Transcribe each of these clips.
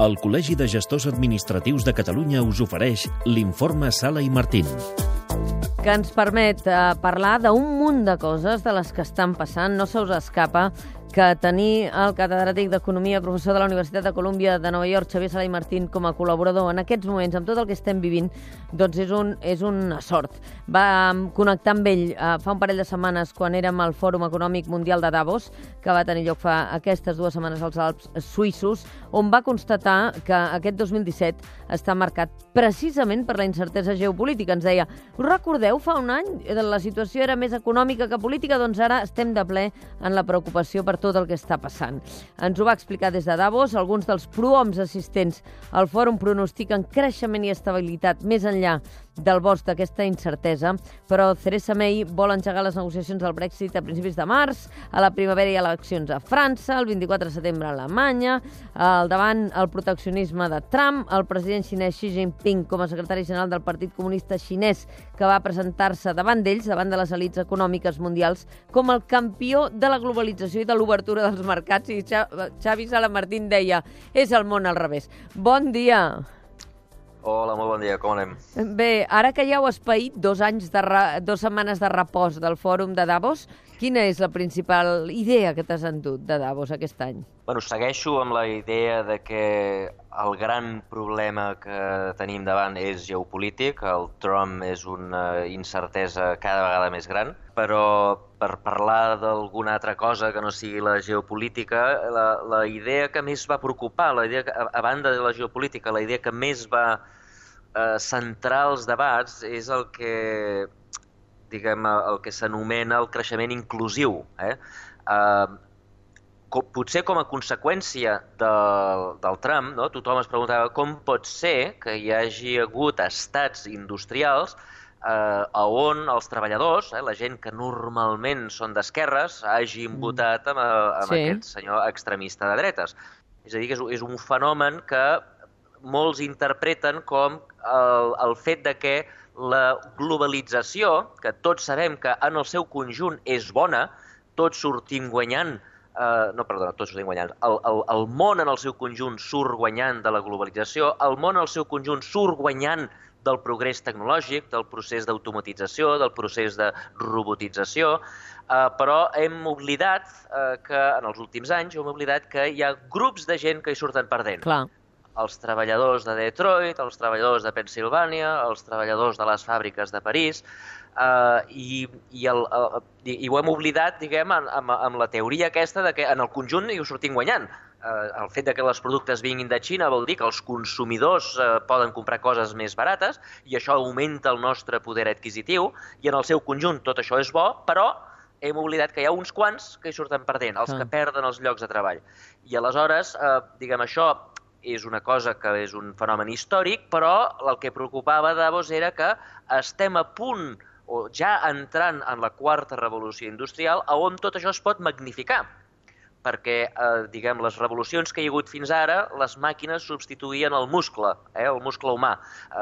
El Col·legi de Gestors Administratius de Catalunya us ofereix l'informe Sala i Martín que ens permet eh, parlar d'un munt de coses de les que estan passant. No se us escapa que tenir el catedràtic d'Economia, professor de la Universitat de Colúmbia de Nova York, Xavier Sala i Martín, com a col·laborador en aquests moments, amb tot el que estem vivint, doncs és, un, és una sort. Va connectar amb ell eh, fa un parell de setmanes quan érem al Fòrum Econòmic Mundial de Davos, que va tenir lloc fa aquestes dues setmanes als Alps suïssos, on va constatar que aquest 2017 està marcat precisament per la incertesa geopolítica. Ens deia, us recordeu, fa un any la situació era més econòmica que política, doncs ara estem de ple en la preocupació per tot el que està passant. Ens ho va explicar des de Davos. Alguns dels prohoms assistents al fòrum pronostiquen creixement i estabilitat més enllà del bosc d'aquesta incertesa, però Theresa May vol engegar les negociacions del Brexit a principis de març, a la primavera hi ha eleccions a França, el 24 de setembre a Alemanya, al davant el proteccionisme de Trump, el president xinès Xi Jinping com a secretari general del Partit Comunista Xinès que va presentar-se davant d'ells, davant de les elites econòmiques mundials, com el campió de la globalització i de l'obertura dels mercats, i Xavi Salamartín deia, és el món al revés. Bon dia! Hola, molt bon dia, com anem? Bé, ara que ja heu espaït dos, anys de re... dos setmanes de repòs del fòrum de Davos, quina és la principal idea que t'has endut de Davos aquest any? Bueno, segueixo amb la idea de que el gran problema que tenim davant és geopolític, el Trump és una incertesa cada vegada més gran, però per parlar d'alguna altra cosa que no sigui la geopolítica, la, la idea que més va preocupar, la idea que, a, a banda de la geopolítica, la idea que més va eh, centrar els debats és el que diguem, el que s'anomena el creixement inclusiu. Eh? Eh, com, potser com a conseqüència del, del Trump, no? tothom es preguntava com pot ser que hi hagi hagut estats industrials eh, a on els treballadors, eh, la gent que normalment són d'esquerres, hagin mm. votat amb, amb sí. aquest senyor extremista de dretes. És a dir, que és, és un fenomen que molts interpreten com el, el fet de que la globalització, que tots sabem que en el seu conjunt és bona, tots sortim guanyant, eh, no, perdona, tots sortim guanyant, el, el, el món en el seu conjunt surt guanyant de la globalització, el món en el seu conjunt surt guanyant del progrés tecnològic, del procés d'automatització, del procés de robotització, eh, però hem oblidat eh, que en els últims anys hem oblidat que hi ha grups de gent que hi surten perdent. Clar. Els treballadors de Detroit, els treballadors de Pensilvània, els treballadors de les fàbriques de París, eh, i, i, el, el, i, i ho hem oblidat, diguem, amb, amb, amb la teoria aquesta de que en el conjunt hi ho sortim guanyant eh, el fet de que els productes vinguin de Xina vol dir que els consumidors eh, poden comprar coses més barates i això augmenta el nostre poder adquisitiu i en el seu conjunt tot això és bo, però hem oblidat que hi ha uns quants que hi surten perdent, els que perden els llocs de treball. I aleshores, eh, diguem, això és una cosa que és un fenomen històric, però el que preocupava Davos era que estem a punt o ja entrant en la quarta revolució industrial, on tot això es pot magnificar perquè, eh, diguem, les revolucions que hi ha hagut fins ara, les màquines substituïen el muscle, eh, el muscle humà.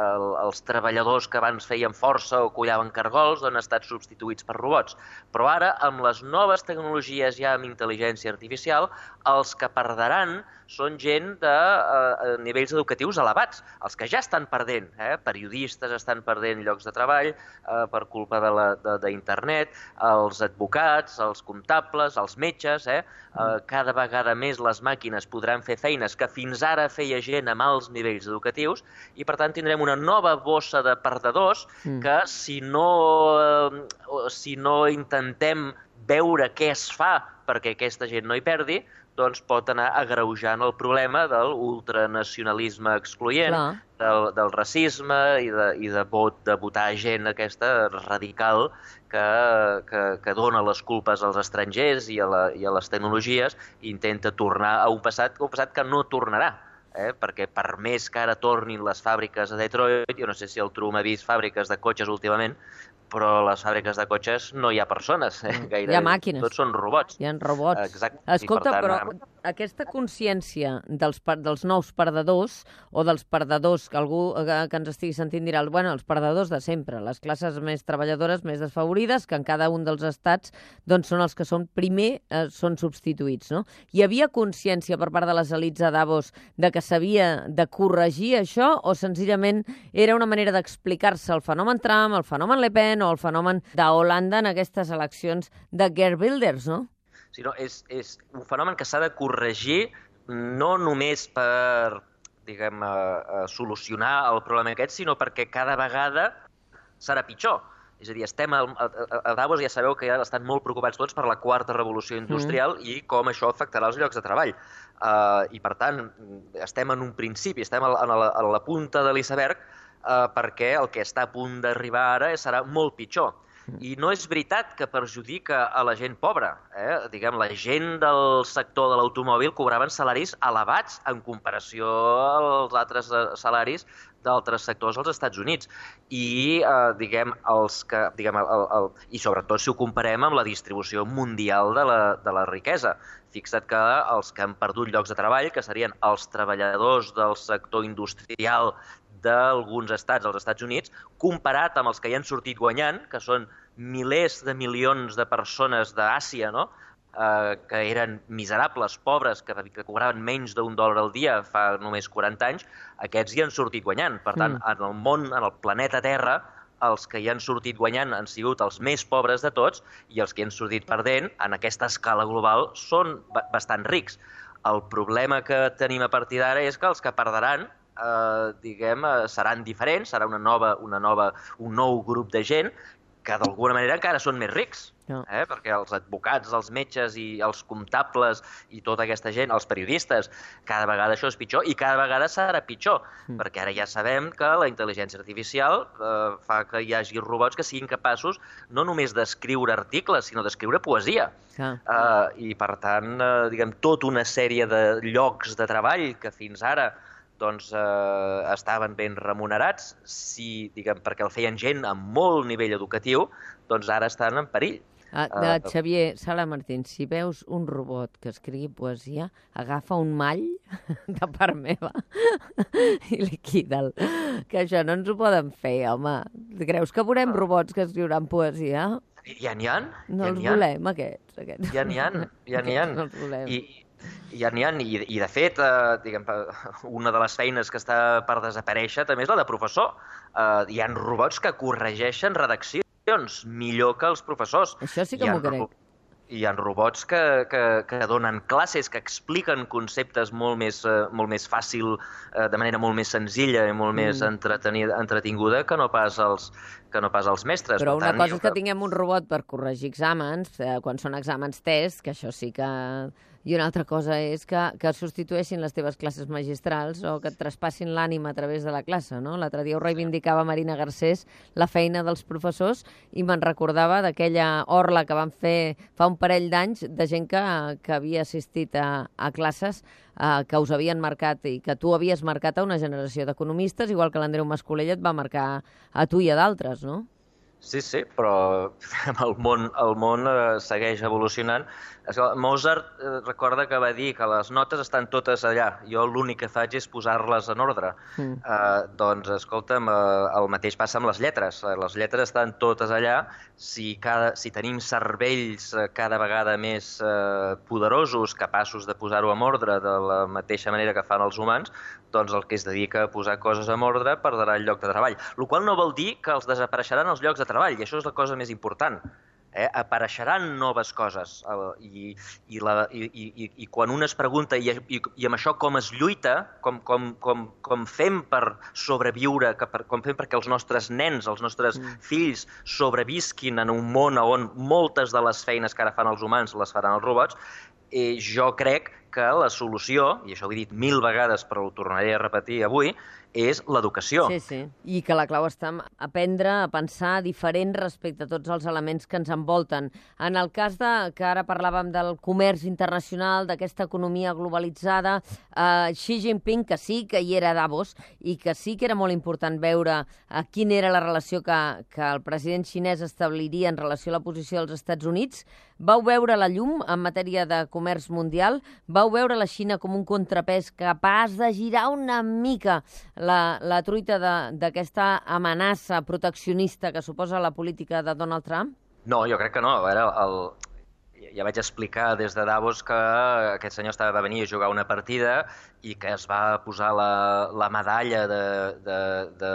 El, els treballadors que abans feien força o collaven cargols han estat substituïts per robots. Però ara, amb les noves tecnologies ja amb intel·ligència artificial, els que perdran són gent de eh, nivells educatius elevats, els que ja estan perdent. Eh? Periodistes estan perdent llocs de treball eh, per culpa d'internet, els advocats, els comptables, els metges, eh? eh? Cada vegada més les màquines podran fer feines que fins ara feia gent amb alts nivells educatius i per tant tindrem una nova bossa de perdedors mm. que si no, eh, si no intentem veure què es fa perquè aquesta gent no hi perdi, doncs pot anar agreujant el problema de l'ultranacionalisme excloent, del, del racisme i de, i de, vot, de votar gent aquesta radical que, que, que dona les culpes als estrangers i a, la, i a les tecnologies i intenta tornar a un passat, un passat que no tornarà. Eh? perquè per més que ara tornin les fàbriques a Detroit, jo no sé si el Trum ha vist fàbriques de cotxes últimament, però a les fàbriques de cotxes no hi ha persones, eh? Gaire, hi ha màquines. Tots són robots. Hi ha robots. Exacte. Escolta, tant, però aquesta consciència dels, dels nous perdedors o dels perdedors, que algú eh, que ens estigui sentint dirà, bueno, els perdedors de sempre, les classes més treballadores, més desfavorides, que en cada un dels estats doncs, són els que són primer, eh, són substituïts, no? Hi havia consciència per part de les elites a Davos de que s'havia de corregir això o senzillament era una manera d'explicar-se el fenomen Trump, el fenomen Le Pen o el fenomen d'Holanda en aquestes eleccions de Gerbilders, no? Sí, no, és, és un fenomen que s'ha de corregir no només per diguem, a, a solucionar el problema aquest, sinó perquè cada vegada serà pitjor. És a dir, estem a, a, a Davos ja sabeu que ja estan molt preocupats tots per la quarta revolució industrial mm. i com això afectarà els llocs de treball. Uh, I, per tant, estem en un principi, estem a la, a la punta de l'iceberg uh, perquè el que està a punt d'arribar ara serà molt pitjor. I no és veritat que perjudica a la gent pobra. Eh? Diguem, la gent del sector de l'automòbil cobraven salaris elevats en comparació als altres eh, salaris d'altres sectors als Estats Units. I, eh, diguem, els que, diguem, el, el, i sobretot si ho comparem amb la distribució mundial de la, de la riquesa. Fixa't que els que han perdut llocs de treball, que serien els treballadors del sector industrial d'alguns estats als Estats Units, comparat amb els que hi han sortit guanyant, que són milers de milions de persones d'Àsia, no? eh, que eren miserables, pobres, que, que cobraven menys d'un dòlar al dia fa només 40 anys, aquests hi han sortit guanyant. Per tant, mm. en el món, en el planeta Terra, els que hi han sortit guanyant han sigut els més pobres de tots i els que han sortit perdent, en aquesta escala global, són bastant rics. El problema que tenim a partir d'ara és que els que perdran eh, diguem, eh, seran diferents, serà una nova, una nova, un nou grup de gent que d'alguna manera encara són més rics, no. eh? perquè els advocats, els metges i els comptables i tota aquesta gent, els periodistes, cada vegada això és pitjor i cada vegada serà pitjor, mm. perquè ara ja sabem que la intel·ligència artificial eh, fa que hi hagi robots que siguin capaços no només d'escriure articles, sinó d'escriure poesia. Ah. Eh, I, per tant, eh, diguem, tota una sèrie de llocs de treball que fins ara doncs, eh, estaven ben remunerats, si, diguem, perquè el feien gent amb molt nivell educatiu, doncs ara estan en perill. Ah, de uh, Xavier Sala Martín, si veus un robot que escrigui poesia, agafa un mall de part meva i liquida'l. Que això no ens ho poden fer, home. Creus que veurem uh, robots que escriuran poesia? Ja n'hi ha. No ja els volem, aquests. aquests. Ja n'hi ha, ja n'hi ha. No. I, ja n'hi ha, i, i de fet, eh, diguem, una de les feines que està per desaparèixer també és la de professor. Eh, hi han robots que corregeixen redaccions millor que els professors. Això sí que m'ho crec. Hi ha robots que, que, que donen classes, que expliquen conceptes molt més, uh, molt més fàcil, uh, de manera molt més senzilla i molt mm. més entretenida, entretinguda que no pas els, que no pas els mestres. Però una tant, cosa és que tinguem un robot per corregir exàmens, eh, quan són exàmens test, que això sí que i una altra cosa és que, que substitueixin les teves classes magistrals o que et traspassin l'ànima a través de la classe, no? L'altre dia ho reivindicava Marina Garcés, la feina dels professors, i me'n recordava d'aquella orla que van fer fa un parell d'anys de gent que, que havia assistit a, a classes eh, que us havien marcat i que tu havies marcat a una generació d'economistes, igual que l'Andreu Mascolell et va marcar a tu i a d'altres, no? Sí, sí, però el món, el món eh, segueix evolucionant. Mozart eh, recorda que va dir que les notes estan totes allà, jo l'únic que faig és posar-les en ordre. Mm. Eh, doncs, escolta'm, eh, el mateix passa amb les lletres. Les lletres estan totes allà. Si, cada, si tenim cervells eh, cada vegada més eh, poderosos, capaços de posar-ho en ordre de la mateixa manera que fan els humans, doncs el que es dedica a posar coses en ordre perdrà el lloc de treball. El qual no vol dir que els desapareixeran els llocs de treball, i això és la cosa més important. Eh? Apareixeran noves coses eh, i, i, la, i, i, i quan un es pregunta i, i, i amb això com es lluita, com, com, com, com fem per sobreviure, que per, com fem perquè els nostres nens, els nostres mm. fills sobrevisquin en un món on moltes de les feines que ara fan els humans les faran els robots, eh, jo crec que la solució, i això ho he dit mil vegades però ho tornaré a repetir avui, és l'educació. Sí, sí. I que la clau està en aprendre a pensar diferent respecte a tots els elements que ens envolten. En el cas de, que ara parlàvem del comerç internacional, d'aquesta economia globalitzada, eh, Xi Jinping, que sí que hi era a Davos i que sí que era molt important veure eh, quina era la relació que, que el president xinès establiria en relació a la posició dels Estats Units, vau veure la llum en matèria de comerç mundial, vau veure la Xina com un contrapès capaç de girar una mica la, la truita d'aquesta amenaça proteccionista que suposa la política de Donald Trump? No, jo crec que no. A veure, el, ja vaig explicar des de Davos que aquest senyor estava va venir a jugar una partida i que es va posar la, la medalla de, de, de,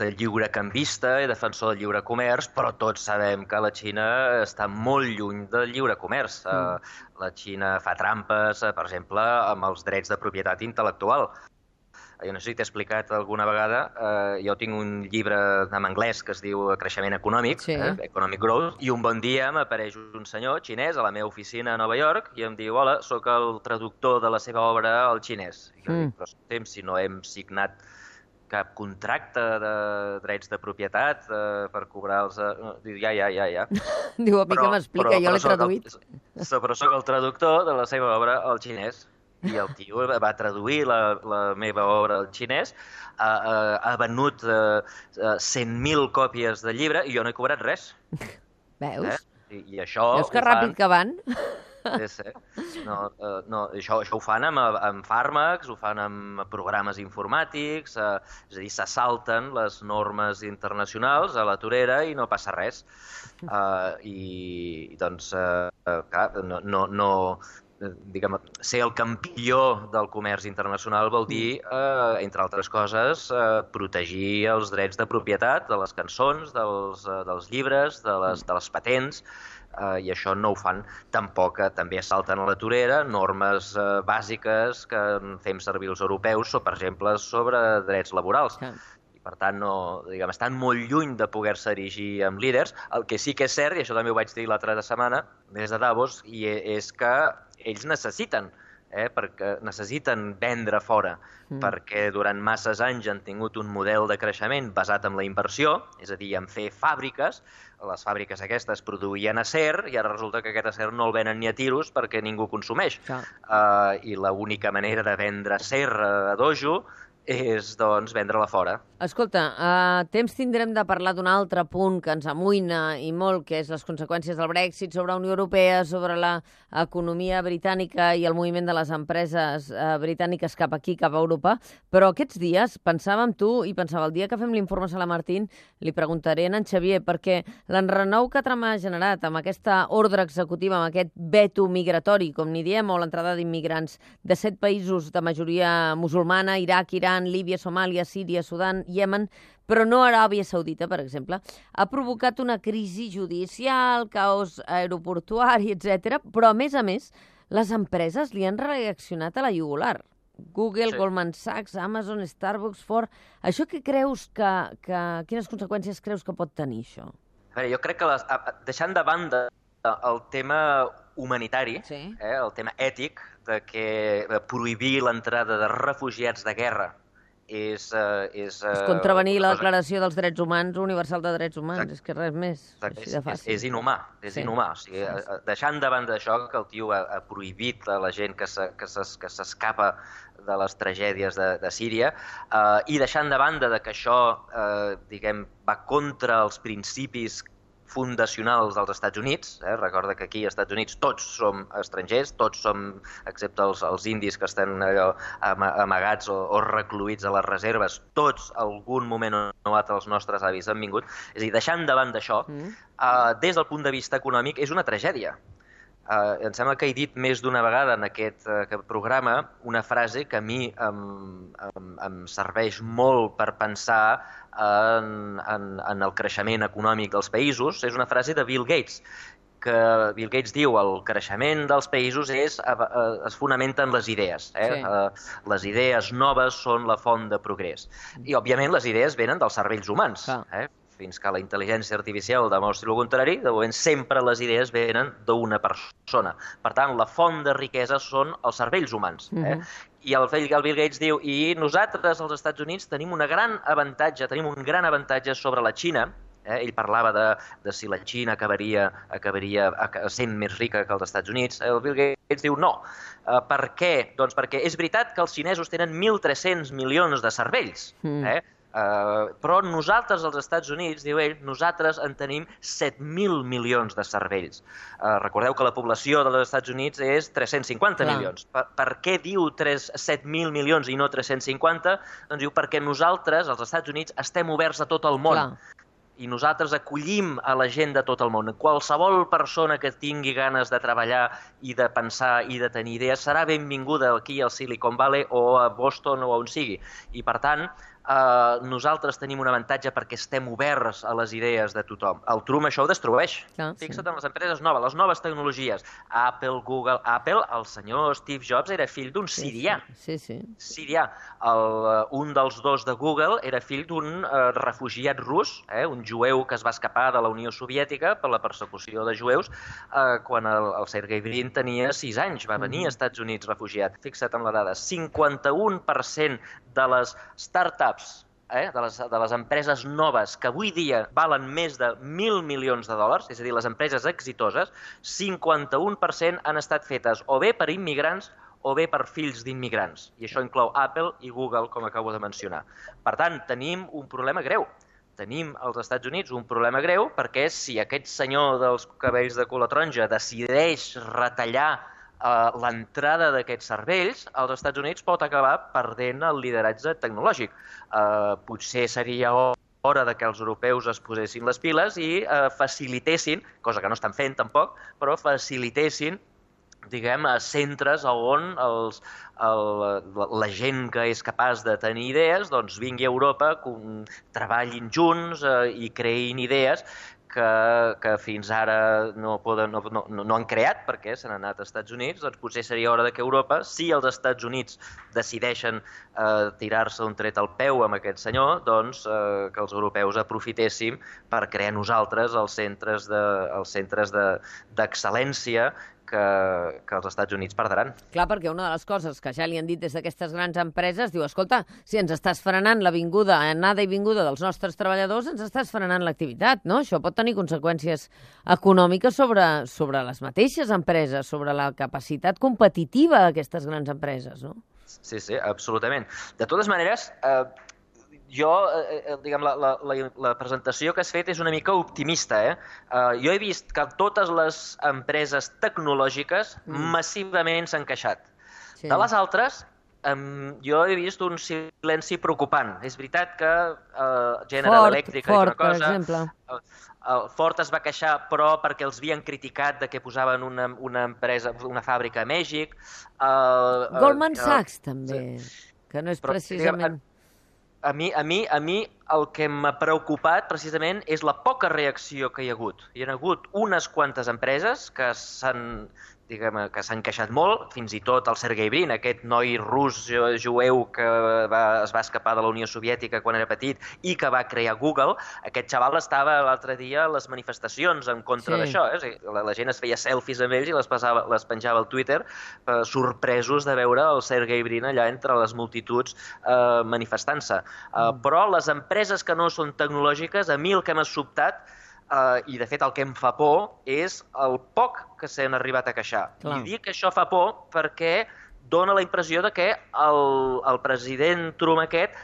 de lliurecanvista i defensor del lliure comerç, però tots sabem que la Xina està molt lluny del lliure comerç. Mm. Uh, la Xina fa trampes, uh, per exemple, amb els drets de propietat intel·lectual jo no sé si t'he explicat alguna vegada, eh, jo tinc un llibre en anglès que es diu Creixement econòmic, sí. eh, Economic Growth, i un bon dia m'apareix un senyor xinès a la meva oficina a Nova York i em diu, hola, sóc el traductor de la seva obra al xinès. I jo mm. dic, però temps, si no hem signat cap contracte de drets de propietat eh, per cobrar els... Eh, diu, ja, ja, ja, ja. diu, a mi que m'explica, jo l'he traduït. El, però sóc el traductor de la seva obra al xinès i el tio va traduir la, la meva obra al xinès, ha, ha, ha venut uh, 100.000 còpies de llibre i jo no he cobrat res. Veus? Eh? I, I això Veus que ràpid fan... que van? Sí, sí. No, uh, no, això, això ho fan amb, amb fàrmacs, ho fan amb programes informàtics, uh, és a dir, s'assalten les normes internacionals a la torera i no passa res. Uh, I, doncs, uh, clar, no, no, no, Eh, diguem, ser el campió del comerç internacional vol dir, mm. eh, entre altres coses, eh, protegir els drets de propietat de les cançons, dels, eh, dels llibres, de les, de les patents, eh, i això no ho fan. Tampoc eh, també salten a la torera normes eh, bàsiques que fem servir els europeus, o, per exemple, sobre drets laborals. I, per tant, no, diguem, estan molt lluny de poder-se erigir amb líders. El que sí que és cert, i això també ho vaig dir l'altra setmana, des de Davos, i e, és que ells necessiten eh, perquè necessiten vendre fora, mm. perquè durant masses anys han tingut un model de creixement basat en la inversió, és a dir, en fer fàbriques, les fàbriques aquestes produïen acer i ara resulta que aquest acer no el venen ni a tiros perquè ningú consumeix. Uh, I l'única manera de vendre acer a dojo és, doncs, vendre-la fora. Escolta, a temps tindrem de parlar d'un altre punt que ens amoïna i molt, que és les conseqüències del Brexit sobre la Unió Europea, sobre l'economia britànica i el moviment de les empreses eh, britàniques cap aquí, cap a Europa. Però aquests dies pensàvem tu i pensava el dia que fem l'informe a la Martín li preguntaré a en Xavier perquè l'enrenou que Trump ha generat amb aquesta ordre executiva, amb aquest veto migratori, com ni diem, o l'entrada d'immigrants de set països de majoria musulmana, Iraq, Iran, Iran, Líbia, Somàlia, Síria, Sudan, Iemen, però no Aràbia Saudita, per exemple, ha provocat una crisi judicial, caos aeroportuari, etc. però, a més a més, les empreses li han reaccionat a la jugular. Google, sí. Goldman Sachs, Amazon, Starbucks, Ford... Això què creus que, que... Quines conseqüències creus que pot tenir, això? A veure, jo crec que les, deixant de banda el tema humanitari, sí. eh, el tema ètic, de que de prohibir l'entrada de refugiats de guerra és... Eh, és, eh, és contravenir la Declaració dels Drets Humans Universal de Drets Humans, Exacte. és que res més. Exacte. És, és, és inhumà, és sí. inhumà. O sigui, sí, sí. Eh, deixant davant d'això que el tio ha, ha prohibit a la gent que s'escapa de les tragèdies de, de Síria eh, i deixant de banda de que això eh, diguem, va contra els principis fundacionals dels Estats Units. Eh? Recorda que aquí als Estats Units tots som estrangers, tots som, excepte els, els indis que estan allò amagats o, o recluïts a les reserves, tots algun moment o altre els nostres avis han vingut. És a dir, deixant davant d'això, mm. eh, des del punt de vista econòmic, és una tragèdia. Uh, em sembla que he dit més d'una vegada en aquest, aquest programa una frase que a mi em, em, em serveix molt per pensar en, en, en el creixement econòmic dels països. És una frase de Bill Gates, que Bill Gates diu el creixement dels països és, es fonamenta en les idees. Eh? Sí. Uh, les idees noves són la font de progrés. I, òbviament, les idees venen dels cervells humans. Ah. Eh? Fins que la intel·ligència artificial demostri el contrari, de moment sempre les idees venen d'una persona. Per tant, la font de riquesa són els cervells humans. Eh? Uh -huh. I el, el Bill Gates diu, i nosaltres als Estats Units tenim una gran avantatge, tenim un gran avantatge sobre la Xina, Eh? Ell parlava de, de si la Xina acabaria, acabaria sent més rica que els Estats Units. El Bill Gates diu no. Uh, per què? Doncs perquè és veritat que els xinesos tenen 1.300 milions de cervells, mm. eh? Uh, però nosaltres, als Estats Units, diu ell, nosaltres en tenim 7.000 milions de cervells. Uh, recordeu que la població dels Estats Units és 350 Clar. milions. Per, per què diu 7.000 milions i no 350? Doncs diu perquè nosaltres, als Estats Units, estem oberts a tot el món. Clar i nosaltres acollim a la gent de tot el món. Qualsevol persona que tingui ganes de treballar i de pensar i de tenir idees serà benvinguda aquí al Silicon Valley o a Boston o on sigui. I, per tant, eh, nosaltres tenim un avantatge perquè estem oberts a les idees de tothom. El Trump això ho destrueix. Clar, Fixa't sí. en les empreses noves, les noves tecnologies. Apple, Google... Apple, el senyor Steve Jobs era fill d'un sí, sirià. Sí, sí. Sirià. El, eh, un dels dos de Google era fill d'un uh, refugiat rus, eh, un jueu que es va escapar de la Unió Soviètica per la persecució de jueus eh, quan el, el Sergei Brin tenia 6 anys. Va venir mm. als Estats Units refugiat. Fixa't en la dada. 51% de les startups eh, de, les, de les empreses noves que avui dia valen més de 1.000 milions de dòlars, és a dir, les empreses exitoses, 51% han estat fetes o bé per immigrants o bé per fills d'immigrants. I això inclou Apple i Google, com acabo de mencionar. Per tant, tenim un problema greu. Tenim als Estats Units un problema greu perquè si aquest senyor dels cabells de color taronja decideix retallar eh, l'entrada d'aquests cervells als Estats Units pot acabar perdent el lideratge tecnològic. Eh, potser seria hora de que els europeus es posessin les piles i eh, facilitessin, cosa que no estan fent tampoc, però facilitessin diguem, a centres on els, el, la gent que és capaç de tenir idees doncs vingui a Europa, treballin junts eh, i creïn idees que, que fins ara no, poden, no, no, no han creat perquè s'han anat als Estats Units, doncs potser seria hora de que Europa, si els Estats Units decideixen eh, tirar-se un tret al peu amb aquest senyor, doncs eh, que els europeus aprofitéssim per crear nosaltres els centres de, els centres d'excel·lència de, que, que els Estats Units perdran. Clar, perquè una de les coses que ja li han dit des d'aquestes grans empreses, diu, escolta, si ens estàs frenant la vinguda, anada i vinguda dels nostres treballadors, ens estàs frenant l'activitat, no? Això pot tenir conseqüències econòmiques sobre, sobre les mateixes empreses, sobre la capacitat competitiva d'aquestes grans empreses, no? Sí, sí, absolutament. De totes maneres, eh, jo, eh, eh, diguem, la, la, la, la presentació que has fet és una mica optimista. Eh? Uh, jo he vist que totes les empreses tecnològiques mm. massivament s'han queixat. Sí. De les altres, um, jo he vist un silenci preocupant. És veritat que uh, General Ford, Electric Ford, una cosa... per exemple. Uh, el Ford es va queixar, però perquè els havien criticat de que posaven una, una empresa, una fàbrica a Mèxic. Uh, Goldman uh, Sachs, també, sí. que no és però, precisament... Diguem, a mi, a mi, a mi el que m'ha preocupat precisament és la poca reacció que hi ha hagut. Hi ha hagut unes quantes empreses que s'han diguem, que s'han queixat molt, fins i tot el Sergei Brin, aquest noi rus jueu que va, es va escapar de la Unió Soviètica quan era petit i que va crear Google, aquest xaval estava l'altre dia a les manifestacions en contra sí. d'això. Eh? La, la gent es feia selfies amb ells i les, passava, les penjava al Twitter eh, sorpresos de veure el Sergei Brin allà entre les multituds eh, manifestant-se. Eh, mm. Però les empreses que no són tecnològiques, a mi el que m'ha sobtat eh, i de fet el que em fa por és el poc que s'han arribat a queixar. Clar. I dic que això fa por perquè dona la impressió de que el, el president Trump aquest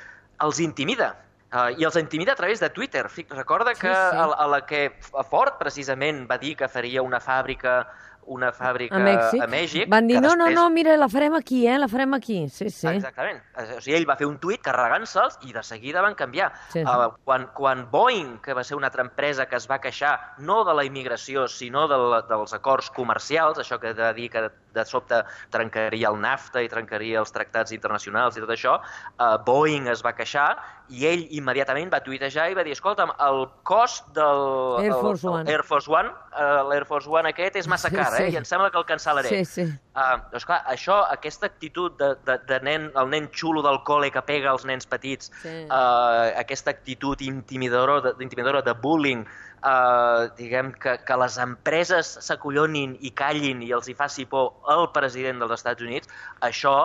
els intimida. Uh, I els intimida a través de Twitter. Recorda que sí, sí. A, a la que Ford precisament va dir que faria una fàbrica una fàbrica a Mèxic. A Mèxic Van dir, no, després... no, no, mira, la farem aquí, eh, la farem aquí. Sí, sí. Exactament. O sigui, ell va fer un tuit carregant-se'ls i de seguida van canviar. Sí, sí. Uh, quan, quan Boeing, que va ser una altra empresa que es va queixar no de la immigració, sinó de la, dels acords comercials, això que de dir que de sobte trencaria el NAFTA i trencaria els tractats internacionals i tot això, uh, Boeing es va queixar i ell immediatament va tuitejar i va dir, escolta'm, el cost del Air Force el, One. el Air Force One, uh, l'Air Force One aquest és massa Sí, car, sí. eh? I em sembla que el cancel·laré. Sí, sí. Uh, doncs clar, això, aquesta actitud de, de, de nen, el nen xulo del col·le que pega als nens petits, Sí. uh, aquesta actitud intimidadora de, intimidadora de bullying, uh, diguem que, que les empreses s'acollonin i callin i els hi faci por el president dels Estats Units, això,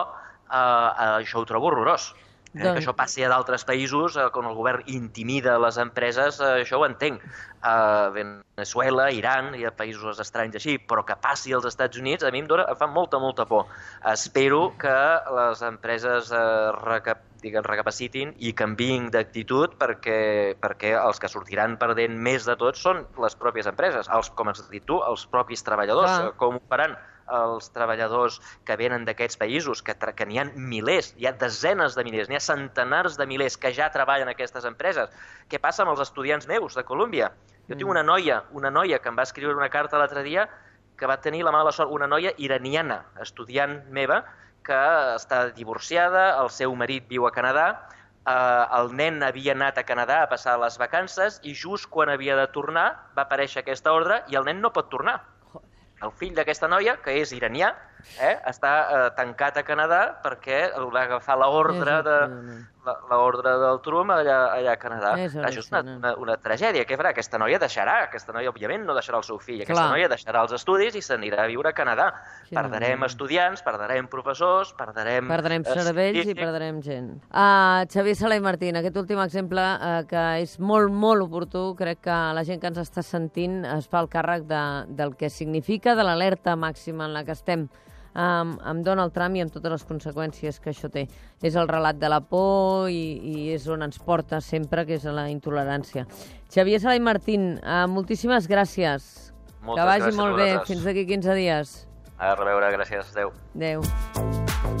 uh, això ho trobo horrorós. Eh, Doncs- Que això passi a d'altres països, eh, on el govern intimida les empreses, eh, això ho entenc. A Venezuela, Iran, hi ha països estranys així, però que passi als Estats Units a mi em, dona, em fa molta, molta por. Espero que les empreses eh, recap, diguem, recapacitin i canviïn d'actitud perquè, perquè els que sortiran perdent més de tot són les pròpies empreses, els, com has dit tu, els propis treballadors. Eh, Com ho faran? Els treballadors que venen d'aquests països, que, que n'hi ha milers, hi ha desenes de milers, n'hi ha centenars de milers que ja treballen en aquestes empreses. Què passa amb els estudiants meus de Colòmbia? Jo tinc una noia, una noia que em va escriure una carta l'altre dia que va tenir la mala sort, una noia iraniana, estudiant meva, que està divorciada, el seu marit viu a Canadà, eh, el nen havia anat a Canadà a passar les vacances i just quan havia de tornar va aparèixer aquesta ordre i el nen no pot tornar. El fill d'aquesta noia, que és iranià, eh, està eh, tancat a Canadà perquè el va agafar l'ordre de l'ordre del Trump allà, allà a Canadà. És Això és una, una, una tragèdia. Què farà? Aquesta noia deixarà, aquesta noia òbviament no deixarà el seu fill, aquesta Clar. noia deixarà els estudis i s'anirà a viure a Canadà. Sí, perdrem no. estudiants, perdrem professors, perdrem... Perdrem eh, cervells i perdrem gent. Uh, Xavier Sala i Martín, aquest últim exemple uh, que és molt, molt oportú, crec que la gent que ens està sentint es fa el càrrec de, del que significa, de l'alerta màxima en la que estem um, amb Donald Trump i amb totes les conseqüències que això té. És el relat de la por i, i és on ens porta sempre, que és a la intolerància. Xavier Sala i Martín, uh, moltíssimes gràcies. Moltes que vagi molt bé. Fins d'aquí 15 dies. A reveure, gràcies. Adéu. Adéu.